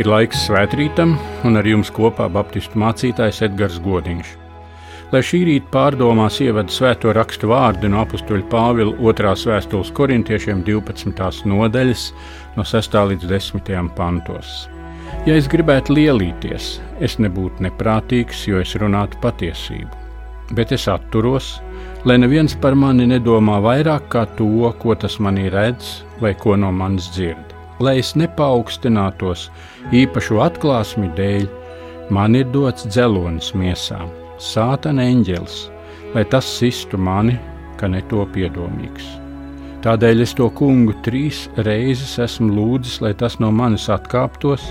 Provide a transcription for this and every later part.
Ir laiks svētkrītam, un ar jums kopā Baptistu mācītājs Edgars Godiņš. Lai šī rīta pārdomās ievada svēto rakstu vārdu no apakstuļa Pāvila 2. vēstules korintiešiem 12. nodaļas, no 6. līdz 10. pantos. Ja es gribētu lielīties, es nebūtu neprātīgs, jo es runātu patiesību. Bet es atturos, lai neviens par mani nedomā vairāk kā to, ko tas manī redz vai ko no manis dzird. Lai es nepaukstinātos īpašu atklāsmi dēļ, man ir dots dzelonis miesā, sātana eņģelis, lai tas sistu mani, ka ne to piedomīgs. Tādēļ es to kungu trīs reizes esmu lūdzis, lai tas no manis atkāptos,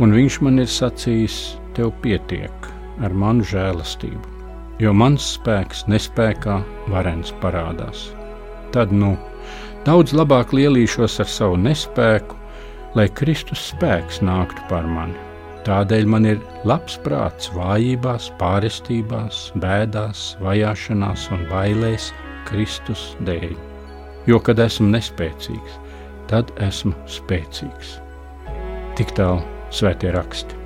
un viņš man ir sacījis, tev pietiek ar manu žēlastību jo mans spēks nespējā varens parādās. Tad nu daudz labāk lielīšos ar savu nespēku, lai Kristus spēks nāktu par mani. Tādēļ man ir labs prāts vājībās, pārestībās, bēdās, vajāšanās un bailēs Kristus dēļ. Jo, kad esmu nespēcīgs, tad esmu spēcīgs. Tik tālu svētie raksti.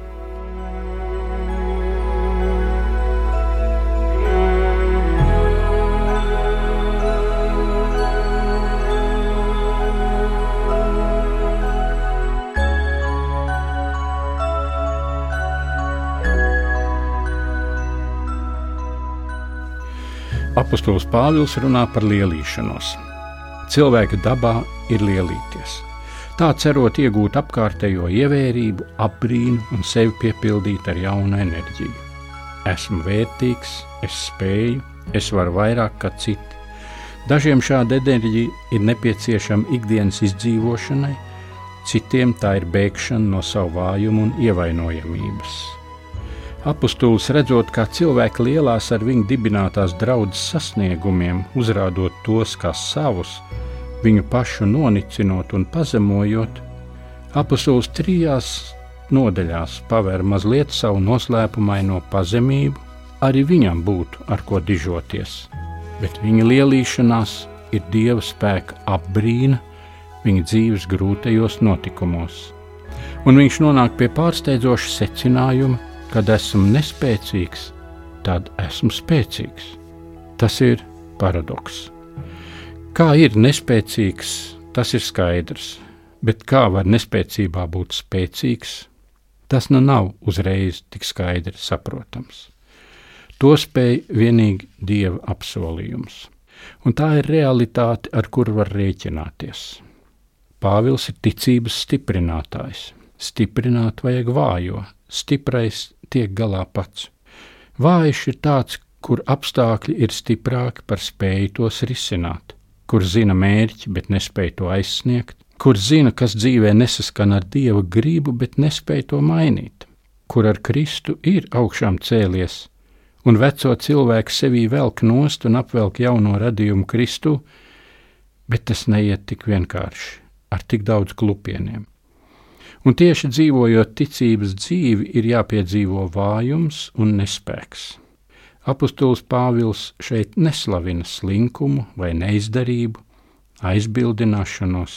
Apostols Pāvils runā par lielīšanos. Cilvēka dabā ir lielīties. Tā cerot iegūt apkārtējo ievērību, apbrīnu un sevi piepildīt ar jaunu enerģiju. Esmu vērtīgs, es spēju, es varu vairāk kā citi. Dažiem šāda enerģija ir nepieciešama ikdienas izdzīvošanai, citiem tā ir bēgšana no savu vājumu un ievainojamības. Apostols redzot, kā cilvēki lielās ar viņu dibinātās draudzes sasniegumiem, uzrādot tos kā savus, viņu pašu nonicinot un pazemojot, apostols trijās nodaļās paver mazliet savu noslēpumaino pazemību, arī viņam būtu ar ko dižoties, bet viņa lielīšanās ir dieva spēka apbrīna viņa dzīves grūtajos notikumos. Un viņš nonāk pie pārsteidzoša secinājuma, Kad esmu nespēcīgs, tad esmu spēcīgs. Tas ir paradoks. Kā ir nespēcīgs, tas ir skaidrs, bet kā var nespēcībā būt spēcīgs, tas nu nav uzreiz tik skaidri saprotams. To spēj vienīgi dieva apsolījums, un tā ir realitāte, ar kuru var rēķināties. Pāvils ir ticības stiprinātājs. Stiprināt vajag vājo, stiprais tiek galā pats. Vājš ir tāds, kur apstākļi ir stiprāki par spēju tos risināt, kur zina mērķi, bet nespēj to aizsniegt, kur zina, kas dzīvē nesaskan ar dieva gribu, bet nespēj to mainīt, kur ar Kristu ir augšām cēlies, un veco cilvēku sevī velk nost un apvelk jauno radījumu Kristu, bet tas neiet tik vienkārši, ar tik daudz klupieniem. Un tieši dzīvojot ticības dzīvi, ir jāpiedzīvo vājums un nespēks. Apostols Pāvils šeit neslavina slinkumu vai neizdarību, aizbildināšanos.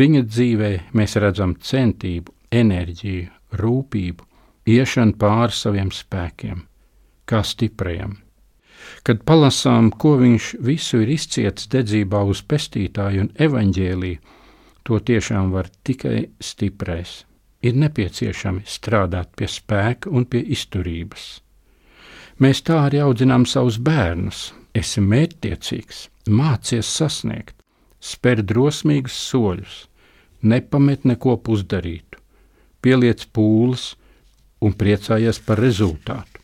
Viņa dzīvē mēs redzam centību, enerģiju, rūpību, iešanu pāri saviem spēkiem, kā stiprajam. Kad palasām, ko viņš visu ir izcietis dedzībā uz pestītāju un evaņģēlīju, To tiešām var tikai stiprais. Ir nepieciešami strādāt pie spēka un pie izturības. Mēs tā arī audzinām savus bērnus. Esi mērķtiecīgs, mācies sasniegt, spēr drosmīgus soļus, nepamet neko pusdarītu, pieliec pūles un priecājies par rezultātu.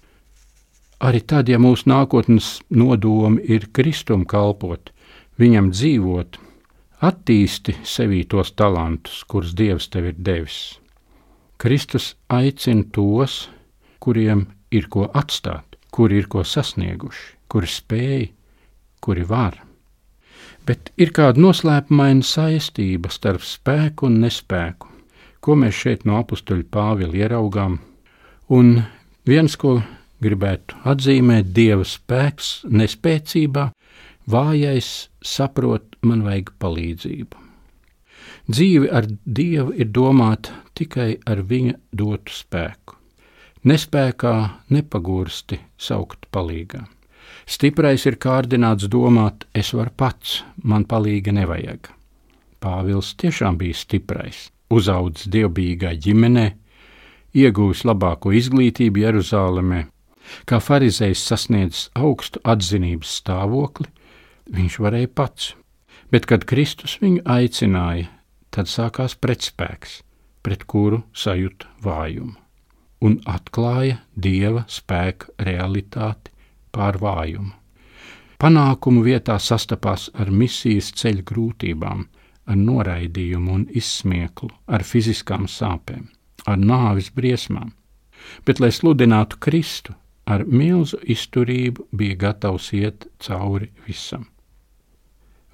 Arī tad, ja mūsu nākotnes nodomi ir Kristum kalpot, viņam dzīvot, Attīsti sevī tos talantus, kurus Dievs tev ir devis. Kristus aicina tos, kuriem ir ko atstāt, kuri ir ko sasnieguši, kuri spēj, kuri var. Bet ir kāda noslēpumaina saistība starp spēku un nespēku, ko mēs šeit no apakstuļa Pāvila ieraugām. Un viens, ko gribētu atzīmēt, Dieva spēks nespēcībā, vājais saprot, man vajag palīdzību. Dzīve ar Dievu ir domāta tikai ar Viņa dotu spēku. Nespējā nepagursti saukt palīgā. Stiprais ir kārdināts domāt, es varu pats, man palīga nevajag. Pāvils tiešām bija stiprais, uzaugs dievbijīgā ģimenē, iegūs labāko izglītību Jeruzalemē, kā farizējs sasniedzis augstu atzinības stāvokli, viņš varēja pats, bet kad Kristus viņu aicināja, tad sākās pretspēks, pret kuru sajūta vājumu, un atklāja dieva spēka realitāti pār vājumu. Panākumu vietā sastapās ar misijas ceļu grūtībām, ar noraidījumu un izsmieklu, ar fiziskām sāpēm, ar nāvis briesmām, bet, lai sludinātu Kristu, ar milzu izturību bija gatavs iet cauri visam.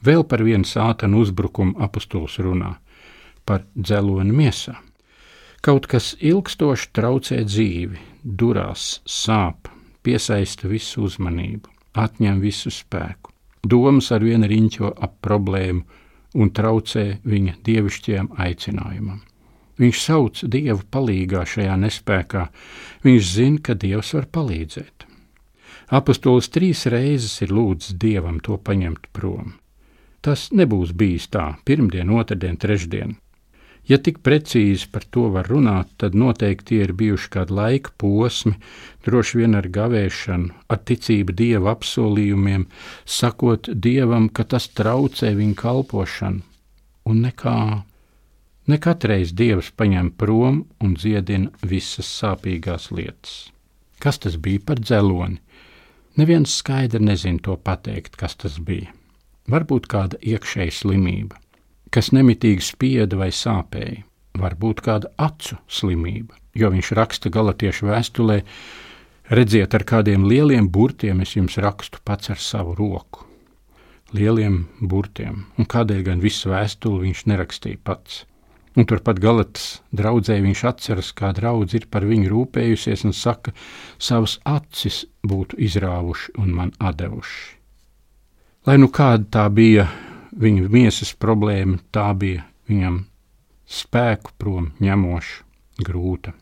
Vēl par vienu sātanu uzbrukumu apustulis runā par dzeloni miesā. Kaut kas ilgstoši traucē dzīvi, durās, sāp, piesaista visu uzmanību, atņem visu spēku. Domas ar vienu riņķo ap problēmu un traucē viņa dievišķajam aicinājumam. Viņš sauc Dievu palīgā šajā nespējā. Viņš zina, ka Dievs var palīdzēt. Apostols trīs reizes ir lūdzis Dievam to paņemt prom. Tas nebūs bijis tā pirmdien, otrdien, trešdien. Ja tik precīzi par to var runāt, tad noteikti ir bijuši kādi laika posmi, droši vien ar gavēšanu, ar ticību dieva apsolījumiem, sakot dievam, ka tas traucē viņa kalpošanu. Un nekā, ne katreiz dievs paņem prom un dziedina visas sāpīgās lietas. Kas tas bija par dzeloni? Neviens skaidri nezina to pateikt, kas tas bija. Varbūt kāda iekšēja slimība kas nemitīgi spieda vai sāpēja. Varbūt kāda acu slimība, jo viņš raksta galatiešu vēstulē, redziet, ar kādiem lieliem burtiem es jums rakstu pats ar savu roku. Lieliem burtiem, un kādēļ gan visu vēstuli viņš nerakstīja pats. Un turpat Galatas draudzē viņš atceras, kā draudz ir par viņu rūpējusies un saka, savas acis būtu izrāvuši un man devuši. Lai nu kāda tā bija viņa miesas problēma, tā bija viņam spēku prom ņemoša, grūta.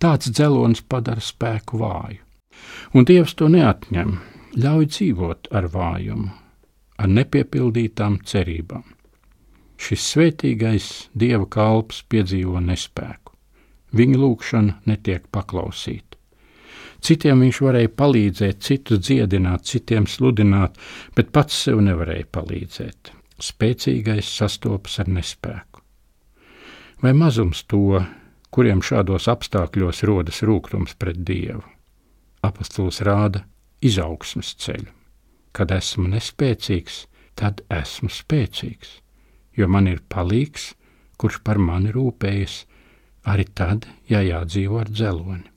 Tāds dzelonis padara spēku vāju, un Dievs to neatņem, ļauj dzīvot ar vājumu, ar nepiepildītām cerībām. Šis svētīgais dieva kalps piedzīvo nespēku. Viņa lūgšana netiek paklausīta. Citiem viņš varēja palīdzēt, citus dziedināt, citiem sludināt, bet pats sev nevarēja palīdzēt spēcīgais sastopas ar nespēku. Vai mazums to, kuriem šādos apstākļos rodas rūkums pret Dievu? Apostols rāda izaugsmas ceļu. Kad esmu nespēcīgs, tad esmu spēcīgs, jo man ir palīgs, kurš par mani rūpējas, arī tad, ja jādzīvo ar dzeloni.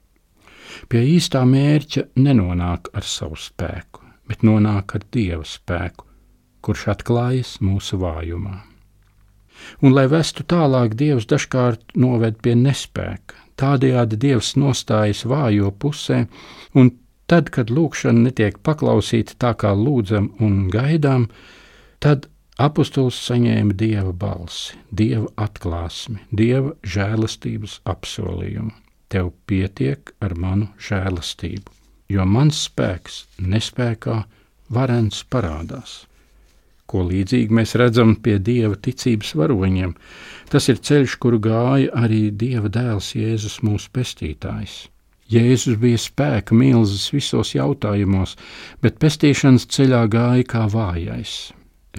Pie īstā mērķa nenonāk ar savu spēku, bet nonāk ar dieva spēku, kurš atklājas mūsu vājumā. Un, lai vestu tālāk, Dievs dažkārt noved pie nespēka. Tādējādi Dievs nostājas vājo pusē, un tad, kad lūkšana netiek paklausīta tā kā lūdzam un gaidām, tad apustulis saņēma Dieva balsi, Dieva atklāsmi, Dieva žēlastības apsolījumu. Tev pietiek ar manu žēlastību, jo mans spēks nespējā varens parādās ko līdzīgi mēs redzam pie dieva ticības varoņiem. Tas ir ceļš, kuru gāja arī dieva dēls Jēzus, mūsu pestītājs. Jēzus bija spēka milzis visos jautājumos, bet pestīšanas ceļā gāja kā vājais.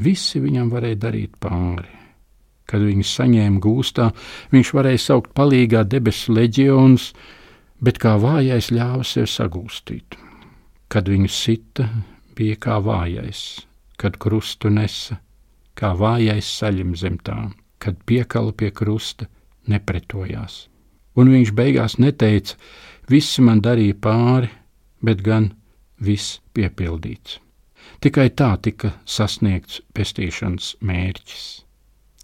Visi viņam varēja darīt pāri. Kad viņu saņēma gūstā, viņš varēja saukt palīgā debesu leģionus, bet kā vājais ļāva sev sagūstīt. Kad viņu sita, bija kā vājais, kad krustu nesa, kā vājais saļim zem tām, kad piekala pie krusta nepretojās. Un viņš beigās neteica, visi man darīja pāri, bet gan viss piepildīts. Tikai tā tika sasniegts pestīšanas mērķis -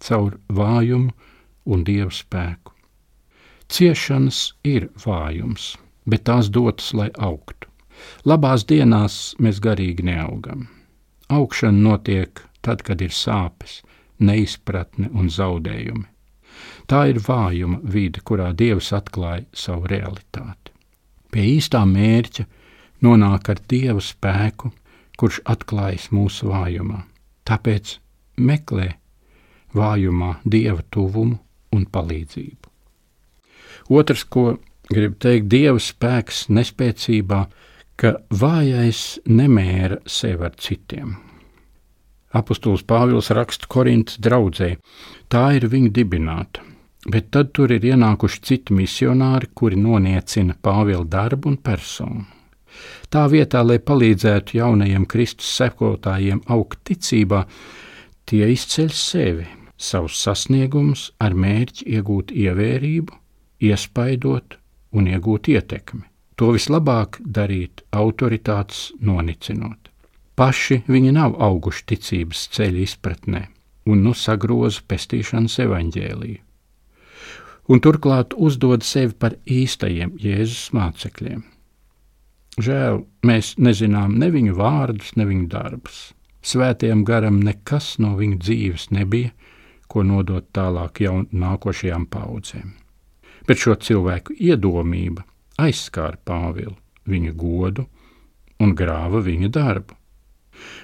caur vājumu un dievu spēku. Ciešanas ir vājums, bet tās dotas, lai augtu. Labās dienās mēs garīgi neaugam. Augšana notiek tad, kad ir sāpes, neizpratne un zaudējumi. Tā ir vājuma vide, kurā Dievs atklāja savu realitāti. Pie īstā mērķa nonāk ar Dieva spēku, kurš atklājas mūsu vājumā. Tāpēc meklē vājumā Dieva tuvumu un palīdzību. Otrs, ko gribu teikt, Dieva spēks nespēcībā, ka vājais nemēra sevi ar citiem. Apostols Pāvils raksta Korintas draudzē, tā ir viņa dibināta, bet tad tur ir ienākuši citi misionāri, kuri noniecina Pāvila darbu un personu. Tā vietā, lai palīdzētu jaunajiem Kristus sekotājiem augt ticībā, tie izceļ sevi, savus sasniegumus ar mērķi iegūt ievērību, iespaidot un iegūt ietekmi. To vislabāk darīt autoritātes nonicinot. Paši viņi nav auguši ticības ceļa izpratnē un nu sagroza pestīšanas evaņģēliju. Un turklāt uzdod sevi par īstajiem Jēzus mācekļiem. Žēl, mēs nezinām ne viņu vārdus, ne viņu darbus. Svētajam garam nekas no viņa dzīves nebija, ko nodot tālāk jau nākošajām paudzēm bet šo cilvēku iedomība aizskāra Pāvilu, viņa godu un grāva viņa darbu.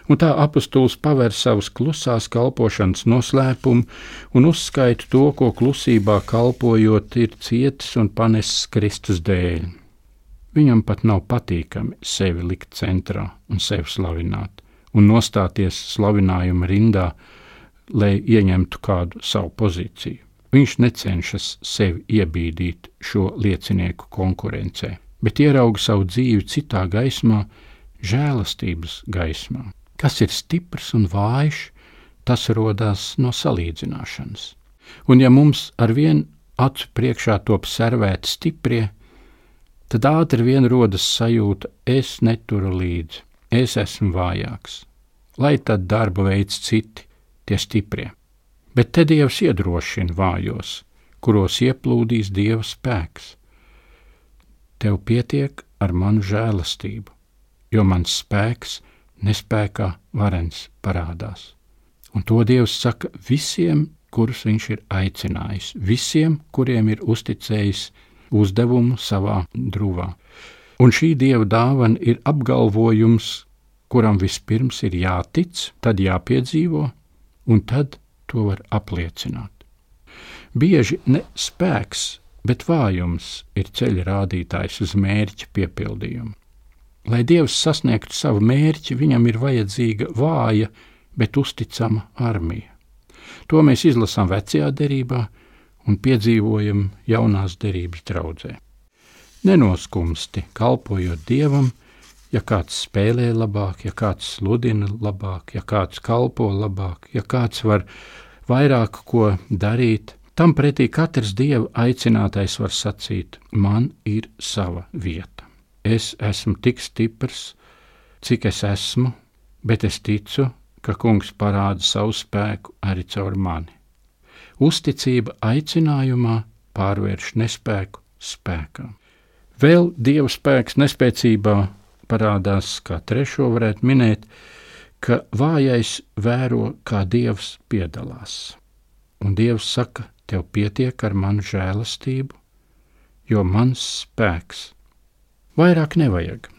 Un tā apustulis paver savus klusās kalpošanas noslēpumu un uzskaita to, ko klusībā kalpojot ir cietis un panesis Kristus dēļ. Viņam pat nav patīkami sevi likt centrā un sevi slavināt, un nostāties slavinājuma rindā, lai ieņemtu kādu savu pozīciju. Viņš necenšas sevi iebīdīt šo liecinieku konkurencē, bet ierauga savu dzīvi citā gaismā, žēlastības gaismā. Kas ir stiprs un vājš, tas rodas no salīdzināšanas. Un ja mums ar vienu acu priekšā top servēti stiprie, tad ātri vien rodas sajūta, es neturu līdzi, es esmu vājāks. Lai tad darbu veids citi, tie stiprie bet te Dievs iedrošina vājos, kuros ieplūdīs Dieva spēks. Tev pietiek ar manu žēlastību, jo mans spēks nespējā varens parādās. Un to Dievs saka visiem, kurus viņš ir aicinājis, visiem, kuriem ir uzticējis uzdevumu savā drūvā. Un šī Dieva dāvana ir apgalvojums, kuram vispirms ir jātic, tad jāpiedzīvo, un tad to var apliecināt. Bieži ne spēks, bet vājums ir ceļa rādītājs uz mērķa piepildījumu. Lai Dievs sasniegtu savu mērķi, viņam ir vajadzīga vāja, bet uzticama armija. To mēs izlasām vecajā derībā un piedzīvojam jaunās derības draudzē. Nenoskumsti kalpojot Dievam, ja kāds spēlē labāk, ja kāds sludina labāk, ja kāds kalpo labāk, ja kāds var vairāk ko darīt, tam pretī katrs dieva aicinātais var sacīt: Man ir sava vieta. Es esmu tik stiprs, cik es esmu, bet es ticu, ka kungs parāda savu spēku arī caur mani. Uzticība aicinājumā pārvērš nespēku spēkā. Vēl dieva spēks nespēcībā parādās, kā trešo varētu minēt, ka vājais vēro, kā dievs piedalās. Un dievs saka, tev pietiek ar manu žēlastību, jo mans spēks vairāk nevajag.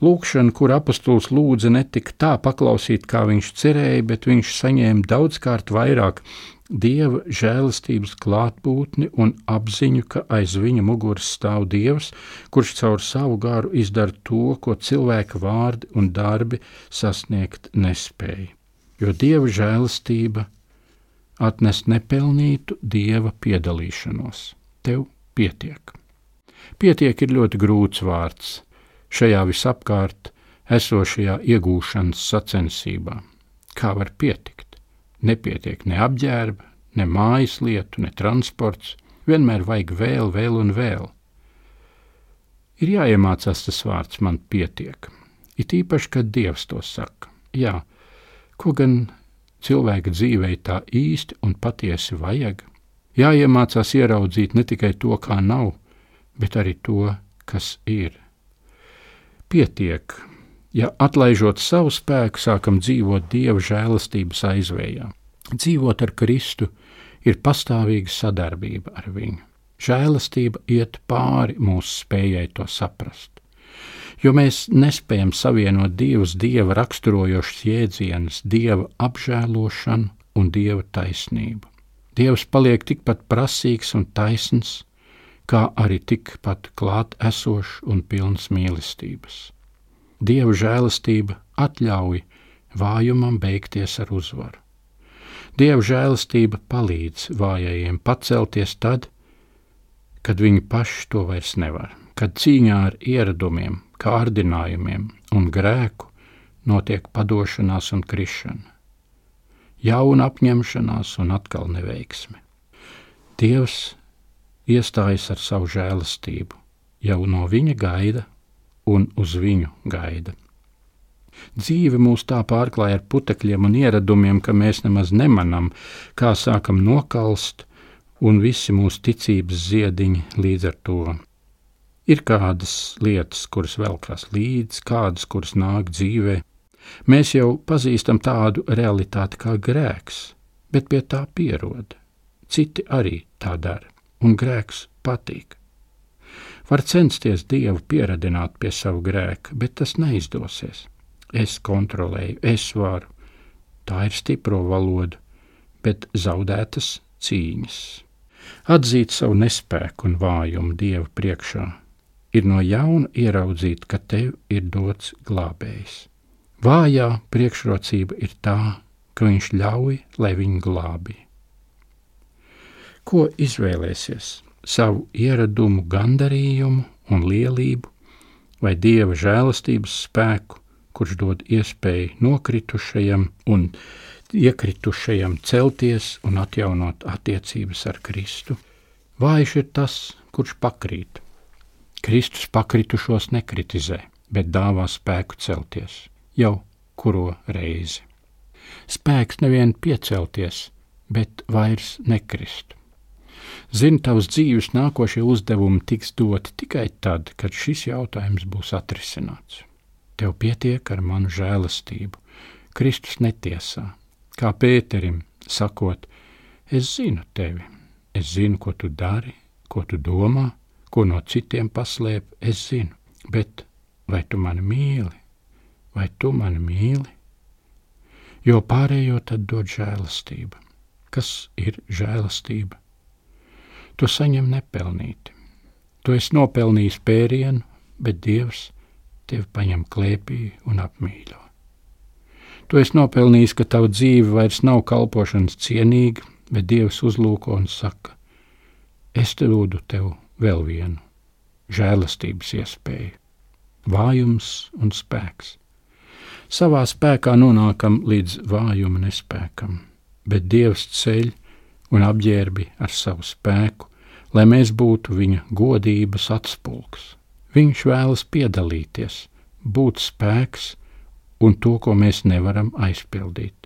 Lūkšana, kur apustulis lūdza netika tā paklausīt, kā viņš cerēja, bet viņš saņēma daudzkārt vairāk dieva žēlastības klātbūtni un apziņu, ka aiz viņa muguras stāv dievs, kurš caur savu garu izdara to, ko cilvēka vārdi un darbi sasniegt nespēja. Jo dieva žēlastība atnes nepelnītu dieva piedalīšanos. Tev pietiek. Pietiek ir ļoti grūts vārds šajā visapkārt esošajā iegūšanas sacensībā. Kā var pietikt? Nepietiek ne apģērba, ne mājas lietu, ne transports. Vienmēr vajag vēl, vēl un vēl. Ir jāiemācās tas vārds, man pietiek. It īpaši, kad Dievs to saka. Jā, ko gan cilvēka dzīvē tā īsti un patiesi vajag? Jāiemācās ieraudzīt ne tikai to, kā nav, bet arī to, kas ir. Pietiek, ja atlaižot savu spēku, sākam dzīvot dieva žēlastības aizvējā. Dzīvot ar Kristu ir pastāvīga sadarbība ar viņu. Žēlastība iet pāri mūsu spējai to saprast. Jo mēs nespējam savienot divus dieva raksturojošus jēdzienus - dieva apžēlošanu un dieva taisnību. Dievs paliek tikpat prasīgs un taisns, kā arī tikpat klāt esošs un pilns mīlestības. Dieva žēlastība atļauj vājumam beigties ar uzvaru. Dieva žēlastība palīdz vājajiem pacelties tad, kad viņi paši to vairs nevar, kad cīņā ar ieradumiem, kārdinājumiem un grēku notiek padošanās un krišana, jauna apņemšanās un atkal neveiksme. Dievs iestājas ar savu žēlastību, jau no viņa gaida un uz viņu gaida. Dzīve mūs tā pārklāja ar putekļiem un ieradumiem, ka mēs nemaz nemanām, kā sākam nokalst un visi mūsu ticības ziediņi līdz ar to. Ir kādas lietas, kuras velkās līdzi, kādas, kuras nāk dzīvē. Mēs jau pazīstam tādu realitāti kā grēks, bet pie tā pierod. Citi arī tā dara, un grēks patīk. Var censties Dievu pieradināt pie savu grēku, bet tas neizdosies. Es kontrolēju, es varu. Tā ir stipro valoda, bet zaudētas cīņas. Atzīt savu nespēku un vājumu Dieva priekšā ir no jauna ieraudzīt, ka tev ir dots glābējs. Vājā priekšrocība ir tā, ka viņš ļauj, lai viņu glābi. Ko izvēlēsies? Savu ieradumu, gandarījumu un lielību, vai dieva žēlastības spēku, kurš dod iespēju nokritušajam un iekritušajam celties un atjaunot attiecības ar Kristu. Vājš ir tas, kurš pakrīt. Kristus pakritušos nekritizē, bet dāvā spēku celties jau kuro reizi. Spēks nevien piecelties, bet vairs nekrist. Zini, tavs dzīves nākošie uzdevumi tiks doti tikai tad, kad šis jautājums būs atrisināts. Tev pietiek ar manu žēlastību. Kristus netiesā, kā Pēterim, sakot, es zinu tevi, es zinu, ko tu dari, ko tu domā, ko no citiem paslēp, es zinu, bet vai tu mani mīli, vai tu mani mīli? Jo pārējo tad dod žēlastība. Kas ir žēlastība? Tu saņem nepelnīti. Tu esi nopelnījis pērienu, bet Dievs tevi paņem klēpī un apmīļo. Tu esi nopelnījis, ka tava dzīve vairs nav kalpošanas cienīga, bet Dievs uzlūko un saka: Es te dodu tev vēl vienu žēlastības iespēju, vājums un spēks. Savā spēkā nonākam līdz vājuma nespēkam, bet Dievs ceļ un apģērbi ar savu spēku, lai mēs būtu viņa godības atspulgs. Viņš vēlas piedalīties, būt spēks un to, ko mēs nevaram aizpildīt.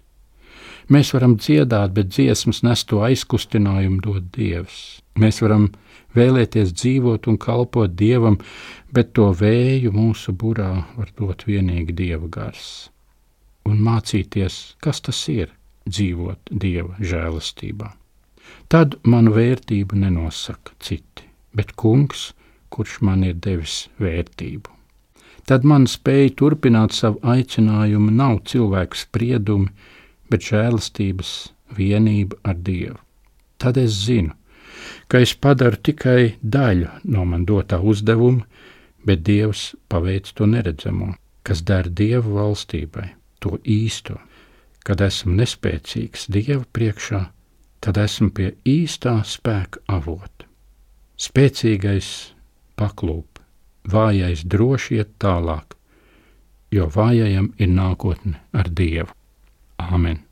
Mēs varam dziedāt, bet dziesmas nes to aizkustinājumu dod Dievs. Mēs varam vēlēties dzīvot un kalpot Dievam, bet to vēju mūsu burā var dot vienīgi Dieva gars. Un mācīties, kas tas ir dzīvot Dieva žēlastībā. Tad manu vērtību nenosaka citi, bet Kungs, kurš man ir devis vērtību tad man spēja turpināt savu aicinājumu nav cilvēku spriedumi, bet žēlastības vienība ar Dievu. Tad es zinu, ka es padaru tikai daļu no man dotā uzdevuma, bet Dievs paveic to neredzamo, kas der Dievu valstībai, to īsto. Kad esmu nespēcīgs Dieva priekšā, tad esmu pie īstā spēka avota. Spēcīgais paklūp vājais droši iet tālāk, jo vājajam ir nākotne ar Dievu. Āmen!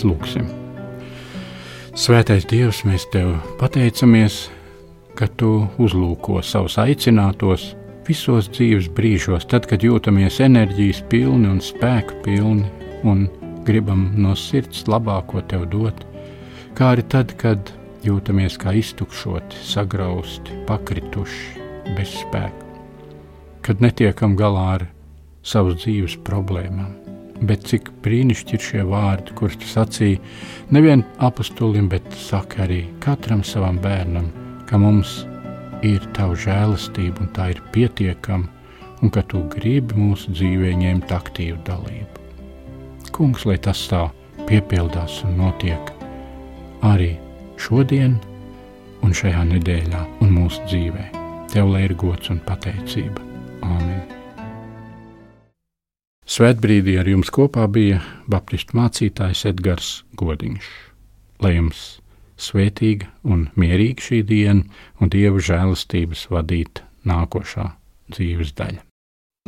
Mēs lūgsim. Svētais Dievs, mēs Tev pateicamies ka tu uzlūko savus aicinātos visos dzīves brīžos, tad, kad jūtamies enerģijas pilni un spēka pilni un gribam no sirds labāko tev dot, kā arī tad, kad jūtamies kā iztukšoti, sagrausti, pakrituši, bez spēka, kad netiekam galā ar savas dzīves problēmām. Bet cik brīnišķīgi ir šie vārdi, kurus tu sacīji nevien apustulim, bet saka arī katram savam bērnam, ka mums ir tava žēlastība un tā ir pietiekama, un ka tu gribi mūsu dzīvē ņemt aktīvu dalību. Kungs, lai tas tā piepildās un notiek arī šodien un šajā nedēļā un mūsu dzīvē. Tev lai ir gods un pateicība. Āmen! Svētbrīdī ar jums kopā bija Baptistu mācītājs Edgars Godiņš. Lai jums svētīga un mierīga šī diena un Dieva žēlastības vadīt nākošā dzīves daļa.